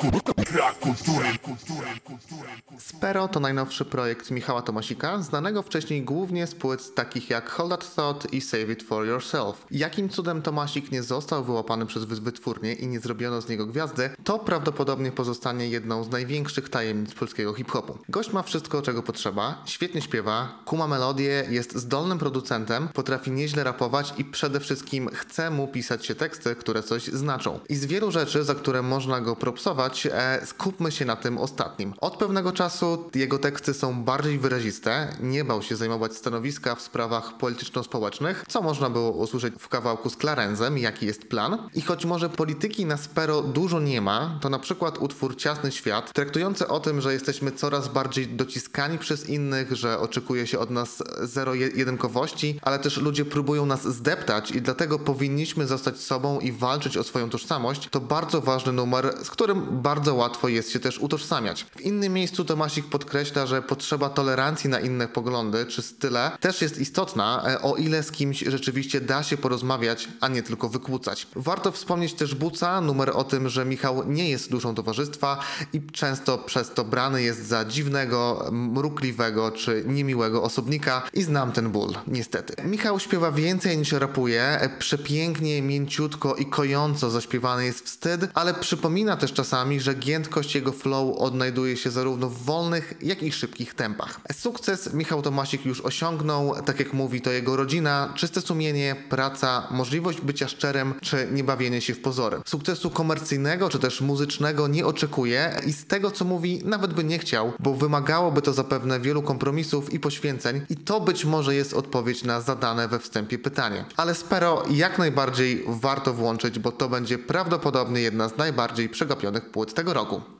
Cool. Spero to najnowszy projekt Michała Tomasika, znanego wcześniej głównie z płyt takich jak Hold That Thought i Save It For Yourself. Jakim cudem Tomasik nie został wyłapany przez wy- wytwórnię i nie zrobiono z niego gwiazdy, to prawdopodobnie pozostanie jedną z największych tajemnic polskiego hip-hopu. Gość ma wszystko, czego potrzeba, świetnie śpiewa, kuma melodię, jest zdolnym producentem, potrafi nieźle rapować i przede wszystkim chce mu pisać się teksty, które coś znaczą. I z wielu rzeczy, za które można go propsować, e, skupmy się na tym ostatnim. Od pewnego czasu jego teksty są bardziej wyraziste, nie bał się zajmować stanowiska w sprawach polityczno-społecznych, co można było usłyszeć w kawałku z Clarenzem, jaki jest plan. I choć może polityki na Spero dużo nie ma, to na przykład utwór Ciasny Świat, traktujący o tym, że jesteśmy coraz bardziej dociskani przez innych, że oczekuje się od nas zero-jedynkowości, ale też ludzie próbują nas zdeptać i dlatego powinniśmy zostać sobą i walczyć o swoją tożsamość, to bardzo ważny numer, z którym bardzo łatwo jest się też utożsamiać. W innym miejscu Tomasik podkreśla, że potrzeba tolerancji na inne poglądy czy style też jest istotna, e, o ile z kimś rzeczywiście da się porozmawiać, a nie tylko wykłócać. Warto wspomnieć też Buca, numer o tym, że Michał nie jest duszą towarzystwa i często przez to brany jest za dziwnego, mrukliwego czy niemiłego osobnika i znam ten ból, niestety. Michał śpiewa więcej niż rapuje, e, przepięknie, mięciutko i kojąco zaśpiewany jest wstyd, ale przypomina też czasami, że giętkość jego flow odnajduje się zarówno w wolnych, jak i szybkich tempach. Sukces Michał Tomasik już osiągnął, tak jak mówi to jego rodzina, czyste sumienie, praca, możliwość bycia szczerym, czy nie bawienie się w pozory. Sukcesu komercyjnego, czy też muzycznego nie oczekuje i z tego co mówi, nawet by nie chciał, bo wymagałoby to zapewne wielu kompromisów i poświęceń i to być może jest odpowiedź na zadane we wstępie pytanie. Ale Spero jak najbardziej warto włączyć, bo to będzie prawdopodobnie jedna z najbardziej przegapionych płyt tego roku.